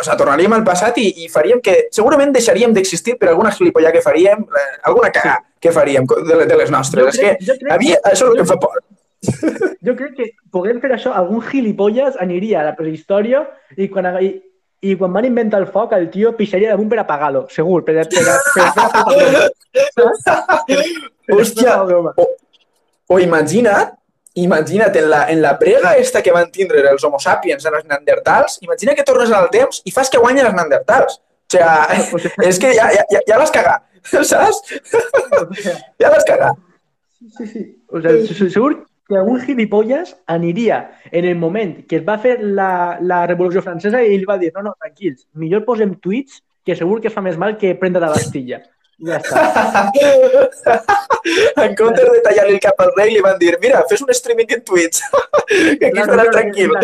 o sea, tornaríem al passat i, i faríem que segurament deixaríem d'existir per alguna gilipollà que faríem, eh, alguna cagà que faríem de, de les nostres. Jo és crec, que a mi això és el que em fa por. jo crec que podem fer això, algun gilipolles aniria a la prehistòria i quan, i, i quan van inventar el foc, el tio pixaria damunt per apagar-lo, segur, per, per, per, per, Hòstia, o, o imagina't, imagina't en la, en la brega esta que van tindre els homo sapiens en els neandertals, imagina que tornes al temps i fas que guanyen els neandertals. O sigui, és que ja, ja, ja l'has cagat, saps? Ja l'has cagat. Sí, sí, sí. O sigui, segur que algun gilipolles aniria en el moment que es va fer la, la Revolució Francesa i ell va dir, no, no, tranquils, millor posem tuits que segur que fa més mal que prendre la Bastilla. Ja està. en comptes de tallar-li el cap al rei, li van dir, mira, fes un streaming en Twitch, que aquí claro, estaràs tranquil.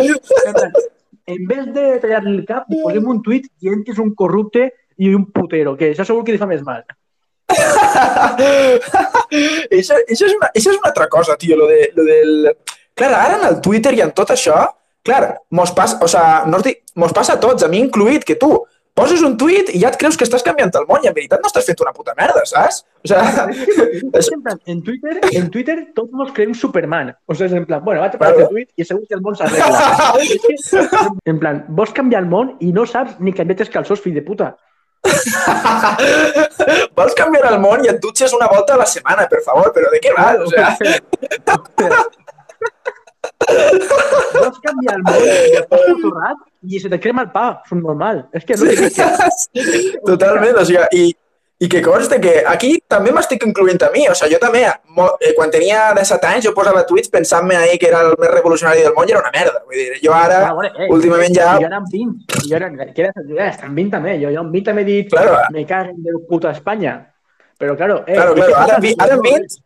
En vez de tallar-li el cap, posem un tuit dient que és un corrupte i un putero, que això segur que li fa més mal. això, això, és una, això és una altra cosa, tio, lo, de, lo del... Clar, ara en el Twitter i en tot això, clar, mos passa, o sea, no dic, mos passa a tots, a mi incluït, que tu poses un tuit i ja et creus que estàs canviant el món i en veritat no estàs fent una puta merda, saps? O sea, és... en, Twitter, en Twitter tots mos creiem Superman. O sigui, és en plan, bueno, vaig a parar el tuit i segur que el món s'arregla. en plan, vols canviar el món i no saps ni canviar els calçons, fill de puta. Vols canviar el món i et dutxes una volta a la setmana, per favor, però de què vas? O sea... Vols canviar el món i et pots torrat i se te crema el pa, és normal. És que no sí. Totalment, o sigui, i, i que conste que aquí també m'estic incloent a mi. O sigui, jo també, eh, quan tenia 17 anys, jo posava tuits pensant-me ahir que era el més revolucionari del món i era una merda. Vull dir, jo ara, ah, bueno, eh, últimament ja... Jo era amb 20. Jo era, que era, era amb 20 també. Jo, jo amb 20 també he dit, claro. me caguen de puta Espanya. Però, claro, eh, claro, claro. Ara, ara amb 20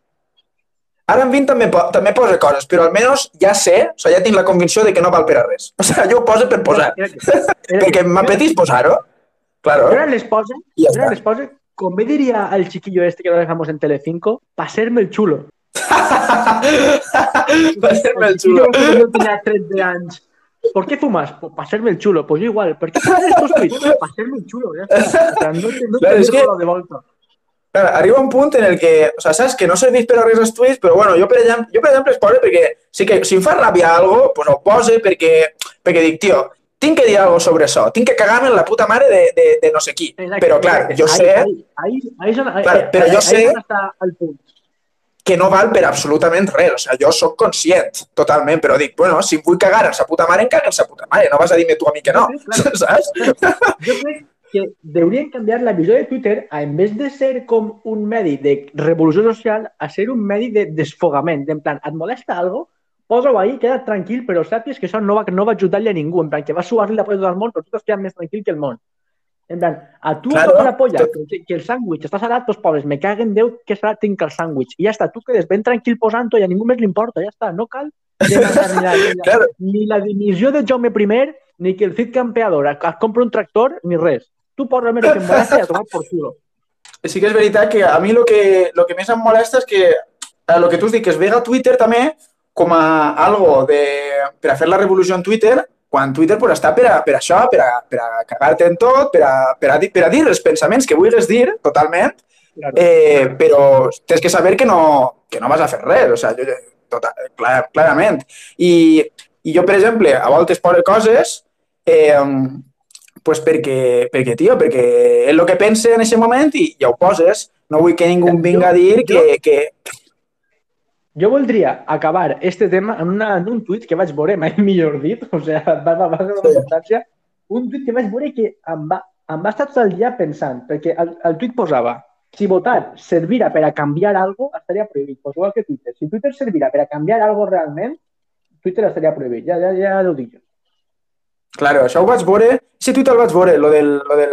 Ara en 20 també, també posa coses, però almenys ja sé, o sigui, ja tinc la convicció de que no val per a res. O sigui, jo ho poso per posar. Perquè m'apetís posar-ho. Claro. Les el chiquillo este que lo dejamos en Telecinco, pa serme el chulo. pa serme el chulo. Yo tenía 13 años. ¿Por qué fumas? Pues para serme el chulo. Pues yo igual. ¿Por qué fumas estos tweets? Para serme el chulo. Ya está. O sea, no te, no claro, te es que... de volta. Clar, arriba un punt en el que, o sea, saps que no serveix per a res els tuits, però bueno, jo per exemple, jo per exemple es poso perquè sí que si em fa ràbia algo, pues ho pose perquè, perquè dic, tio, tinc que dir alguna sobre això, tinc que cagar-me en la puta mare de, de, de no sé qui. Exacte, però, clar, jo sé... Ahí, ahí, ahí, ahí, clar, però jo sé el punt. que no val per absolutament res. O sigui, jo sóc conscient, totalment, però dic, bueno, si em vull cagar en sa puta mare, em cago en sa puta mare. No vas a dir-me tu a mi que no, sí, claro. saps? Jo crec que deurien canviar la visió de Twitter a, en vez de ser com un medi de revolució social, a ser un medi de desfogament. En plan, et molesta algo? posa-ho ahí, queda't tranquil, però sàpies que això no va, no va ajudar-li a ningú, en plan, que va suar-li la polla tot el món, però tu t'has quedat més tranquil que el món. En plan, a tu claro, la polla, que, que el sàndwich està salat, doncs pobres, me caguen Déu que salat tinc el sàndwich. I ja està, tu quedes ben tranquil posant-ho i a ningú més li importa, ja està, no cal ni la, ni, la, claro. ni la dimissió de Jaume I, ni que el Cid campeador compra un tractor, ni res. Tu que em molesta i a tomar por culo. Sí que és veritat que a mi el que, lo que més em molesta és que el que tu has dit, que es vega Twitter també com a algo de, per a fer la revolució en Twitter, quan Twitter pues, està per a, per a això, per a, per a cagar-te en tot, per a, per, a, per a dir els pensaments que vulguis dir, totalment, claro. eh, però tens que saber que no, que no vas a fer res, o sigui, jo, total, clar, clarament. I, I jo, per exemple, a voltes poso coses eh, pues perquè, perquè, tio, perquè és el que pense en aquest moment i ja ho poses. No vull que ningú vinga a dir que, que, jo voldria acabar este tema en, una, en un tuit que vaig veure, mai millor dit, o sigui, va, va, va una constància, un tuit que vaig veure que em va, em va estar tot el dia pensant, perquè el, el tuit posava si votar servira per a canviar algo, estaria prohibit. Pues igual que Twitter. Si Twitter servira per a canviar algo realment, Twitter estaria prohibit. Ja, ja, ja ho dic jo. Claro, això ho vaig veure, si Twitter el vaig veure, lo del, lo del,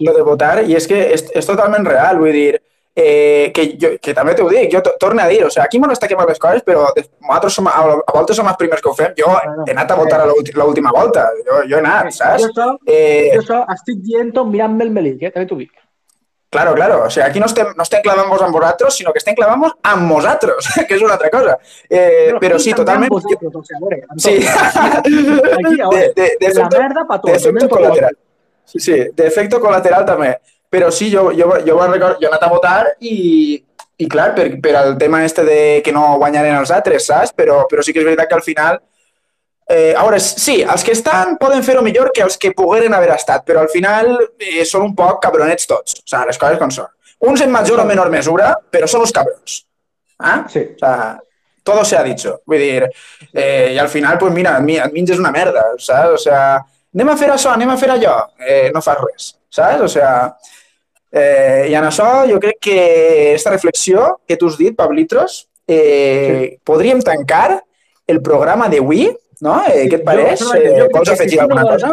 lo de votar, i és que és, és totalment real, vull dir, eh, que, jo, que també t'ho dic, jo torno a dir, o sigui, aquí m'han estat quemant les coses, però nosaltres som, a, a voltes som els primers que ho fem. Jo he anat a votar a l'última volta, jo, jo he anat, saps? Jo, això, eh, jo això estic dient-ho mirant-me el melic, eh? també t'ho dic. Claro, claro. O sea, aquí no estem, no estem clavant-vos amb vosaltres, sinó que estem clavant-vos amb vosaltres, que és una altra cosa. Eh, però, però sí, totalment... Vosaltres, o sea, veure, sí. Aquí, de, de, de, de, la merda pa tots. De efecto colateral. Sí, sí, de efecto colateral també. Però sí, jo, jo, jo, jo he anat a votar i, i clar, per, per al tema este de que no guanyaren els altres, saps? Però, però sí que és veritat que al final... Eh, a veure, sí, els que estan poden fer-ho millor que els que pogueren haver estat, però al final eh, són un poc cabronets tots, o sigui, les coses com són. Uns en major o menor mesura, però són uns cabrons. Ah? Sí. O sea, todo se ha dicho. Vull dir, eh, i al final, pues mira, et menges una merda, saps? O sea, anem a fer això, anem a fer allò. Eh, no fas res, saps? O sea, eh, I en això jo crec que aquesta reflexió que tu has dit, Pablitros, eh, sí. podríem tancar el programa d'avui, no? Eh, què et pareix? Eh, vols afegir alguna cosa?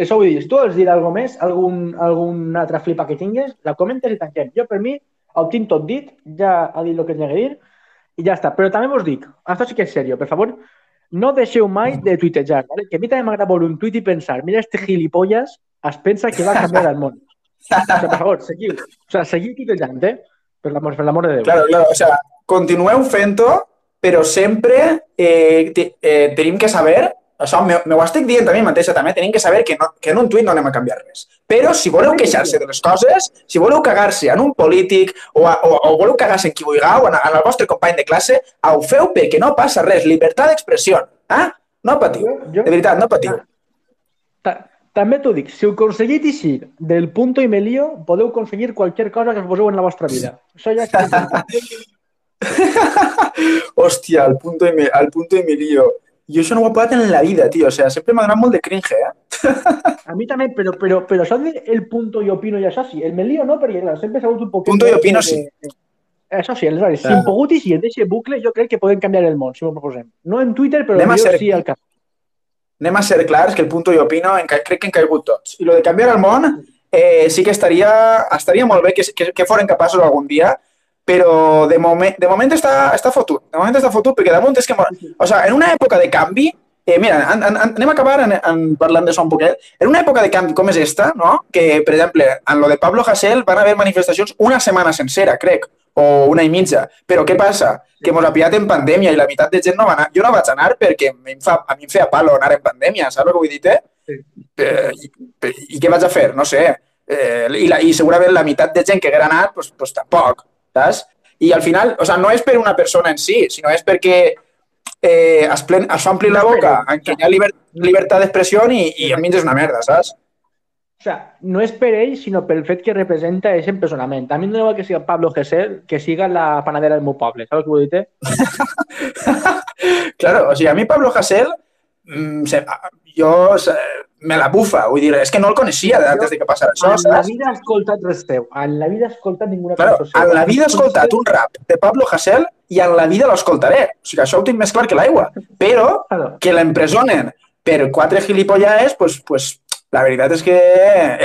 Això vull dir, si tu vols dir alguna més, algun, algun altre flipa que tingues, la comentes i tanquem. Jo, per mi, ho tinc tot dit, ja ha dit el que tenia que dir, i ja està. Però també vos dic, això sí que és seriós, per favor, no deixeu mai de tuitejar, ¿vale? que a mi també m'agrada veure un tuit i pensar, mira este gilipollas, es pensa que va canviar el món. O sea, per favor, seguiu. O sea, seguiu tuitejant, eh? Per l'amor de Déu. Claro, claro. O sea, continueu fent-ho, però sempre eh, eh, tenim que saber això me, me ho estic dient a mi mateixa també, tenim que saber que, no, que en un tuit no anem a canviar res. Però si voleu queixar-se de les coses, si voleu cagar-se en un polític o, a, o, o voleu cagar-se en qui vulgueu, en, en el vostre company de classe, ho feu perquè no passa res. Llibertat d'expressió. Ah? No patiu. De veritat, no patiu. També t'ho dic, si ho aconseguit així del punto i me lío, podeu aconseguir qualsevol cosa que us poseu en la vostra vida. Això ja és... Hòstia, al punto, y me, al punto y me lío. Jo això no ho he pagat en la vida, tio. O sea, sempre m'ha donat molt de cringe, eh? A mi també, però, però, però saps el punto i opino i això sí. El me lío no, perquè clar, sempre s'ha hagut un poc... Punto i opino sí. Això sí, aleshores, si hem pogut i si en aquest bucle, jo crec que podem canviar el món, si. No en Twitter, però Anem ser... sí al cas. Anem a ser clars que el punto i opino en, crec que han caigut tots. I lo de canviar el món eh, sí que estaria, estaria molt bé que, que, que foren capaços algun dia però de moment, de moment està, està fotut. De moment està fotut perquè damunt és que... O sigui, en una època de canvi, eh, mira, an, an, anem a acabar en, en, parlant d'això un poquet. En una època de canvi com és esta, no? que, per exemple, en lo de Pablo Hasél van haver manifestacions una setmana sencera, crec, o una i mitja. Però què passa? Que mos ha pillat en pandèmia i la meitat de gent no va anar. Jo no vaig anar perquè a mi em, fa, a mi em feia palo anar en pandèmia, saps el que vull dir? Eh? Sí. Eh, i, I què vaig a fer? No sé. Eh, i, la, I segurament la meitat de gent que haguera anat, pues, pues tampoc saps? I al final, o sea, no és per una persona en si, sinó és perquè eh, es, plen, es fa omplir la boca en què hi ha lliber, llibertat d'expressió i, i és una merda, saps? O sea, no és per ell, sinó pel fet que representa aquest empresonament. A mi no que siga Pablo Gesell, que siga la panadera del meu poble. Saps què vull dir? claro, o sigui, a mi Pablo Gesell, mm, jo me la bufa, vull dir, és que no el coneixia antes de que passara això, en saps? En la vida he escoltat res teu, en la vida he escoltat ninguna claro, cançó En la vida he escoltat un rap de Pablo Hasél i en la vida l'escoltaré. O sigui, això ho tinc més clar que l'aigua. Però que l'empresonen per quatre gilipollades, pues, pues, la veritat és que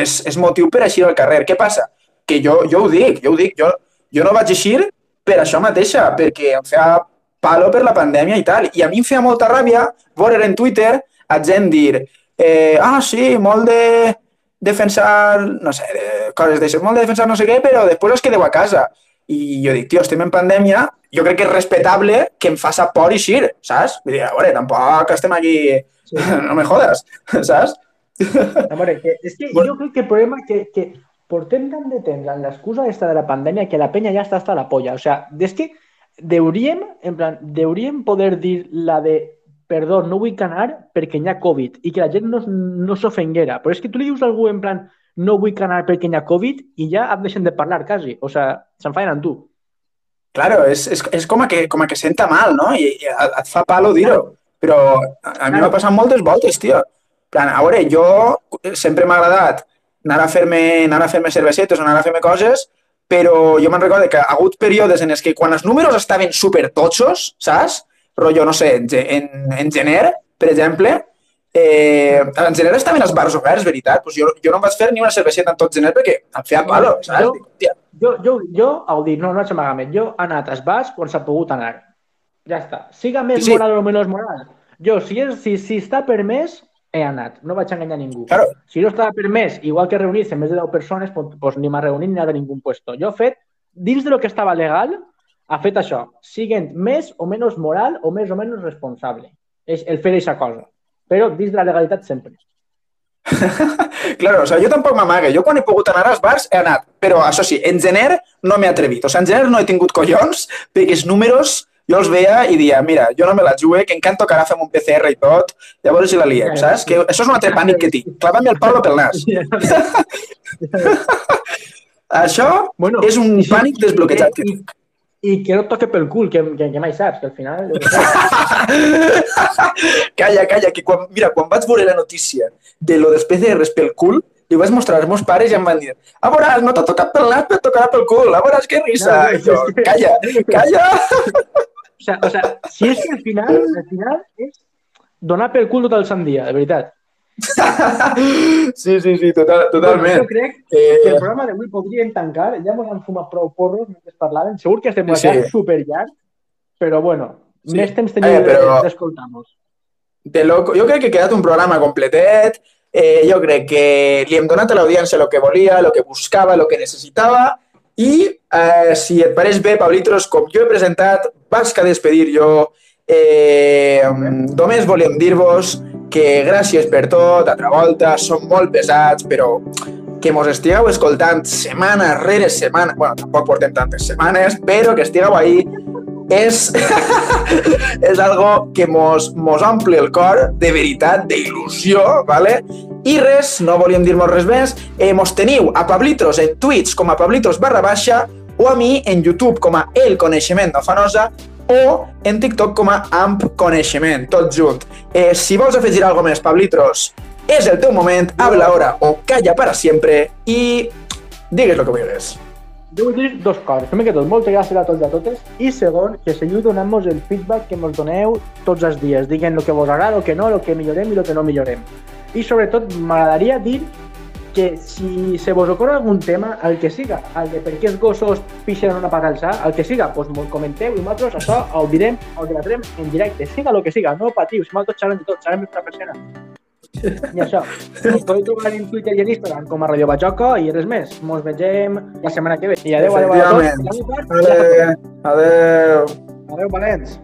és, és motiu per eixir al carrer. Què passa? Que jo, jo ho dic, jo ho dic, jo, jo no vaig eixir per això mateixa, perquè em feia palo per la pandèmia i tal. I a mi em feia molta ràbia veure en Twitter a gent dir eh, ah, sí, molt de defensar, no sé, de coses d'això, molt de defensar no sé què, però després es quedeu a casa. I jo dic, tio, estem en pandèmia, jo crec que és respectable que em faça por eixir, saps? Vull dir, a veure, tampoc estem aquí... Sí. No me jodes, saps? Veure, que, jo crec que el problema que, que portem tant de temps amb l'excusa esta de la pandèmia que la penya ja està hasta la polla. O sea, és que deuríem, en plan, deuríem poder dir la de perdó, no vull anar perquè hi ha Covid i que la gent no, no s'ofenguera. Però és que tu li dius a algú en plan no vull anar perquè hi ha Covid i ja et deixen de parlar quasi. O sea, s'enfaden amb tu. Claro, és, és, és com, a que, com a que senta mal, no? I, i et fa palo dir-ho. Claro. Però a, a mi m'ha passat moltes voltes, tio. Plan, a veure, jo sempre m'ha agradat anar a fer-me anar a fer-me cervesetes o anar a fer-me coses, però jo me'n recordo que ha hagut períodes en els que quan els números estaven super totxos, saps? Rotllo, no sé, en, en gener, per exemple, eh, en gener estaven els bars oberts, veritat? Pues jo, jo no em vaig fer ni una cerveseta en tot gener perquè em feia palo, saps? Jo, jo, jo, jo ho dic, no, no vaig amagar Jo he anat als bars quan s'ha pogut anar. Ja està. Siga més sí. moral o menys moral. Jo, si, és, si, si està permès, he anat. No vaig enganyar ningú. Claro. Si no estava permès, igual que reunir-se més de 10 persones, pues, pues ni m'ha reunit ni nada de ningú puesto. Jo he fet, dins de lo que estava legal, ha fet això, siguent més o menys moral o més o menys responsable. És el fer aquesta cosa. Però dins de la legalitat sempre. claro, o sea, jo tampoc m'amague. Jo quan he pogut anar als bars he anat, però això sí, en gener no m'he atrevit. O sigui, en gener no he tingut collons perquè els números jo els veia i dia, mira, jo no me la jugue, que encanto que ara fem un PCR i tot, llavors si la liem, saps? Que això és un altre pànic que tinc. Clava'm el Pablo pel nas. això bueno, és un pànic desbloquejat que tinc. I que no et toque pel cul, que, que, que mai saps, que al final... calla, calla, que quan, mira, quan vaig veure la notícia de lo dels PCRs pel cul, li vaig mostrar als meus pares i em van dir a veuràs, no t'ha tocat pel nas, però tocarà pel cul, a veuràs que risa. No, jo, calla, calla. O sea, o sea, si és que al final, al final és donar pel cul tot el sant dia, de veritat. sí, sí, sí, total, totalment. Jo crec que el eh, programa d'avui podríem tancar, ja ens han fumat prou porros mentre parlaven, segur que estem sí. super llarg, però bueno, sí. més temps teniu eh, però... d'escoltar-nos. De loco. Jo crec que ha quedat un programa completet, eh, jo crec que li hem donat a l'audiència el que volia, el que buscava, el que necessitava, i eh, si et pareix bé, Pablitros, com jo he presentat, vas que despedir jo. Eh, només volíem dir-vos que gràcies per tot, altra volta, som molt pesats, però que mos estigueu escoltant setmana rere setmana, bueno, tampoc portem tantes setmanes, però que estigueu ahí és, és algo que mos, mos omple el cor de veritat, d'il·lusió, ¿vale? I res, no volíem dir-nos res més, eh, mos teniu a Pablitros en Twitch com a Pablitros barra baixa o a mi en YouTube com a El Coneixement de Fanosa o en TikTok com a Amp Coneixement, tot junt. Eh, si vols afegir alguna més, Pablitros, és el teu moment, habla ara o calla para sempre i digues el que vulguis. Jo vull dir dos coses. Primer que tot, moltes gràcies a tots i a totes. I segon, que seguiu donant-nos el feedback que ens doneu tots els dies. Diguen el que vos agrada, el que no, el que millorem i el que no millorem. I sobretot, m'agradaria dir que si se vos ocorre algun tema, el que siga, el de per què els gossos pixen en una pagalsa, el que siga, doncs m'ho comenteu i nosaltres això ho direm, ho debatrem en directe, siga el que siga, no patiu, si nosaltres xerrem de tot, xerrem d'una persona. I això, ens podeu trobar en Twitter i en Instagram com a Radio Bajoco i res més. Ens vegem la setmana que ve. I adeu, adeu, adeu a tots. Adeu, adeu. Adeu, Valents.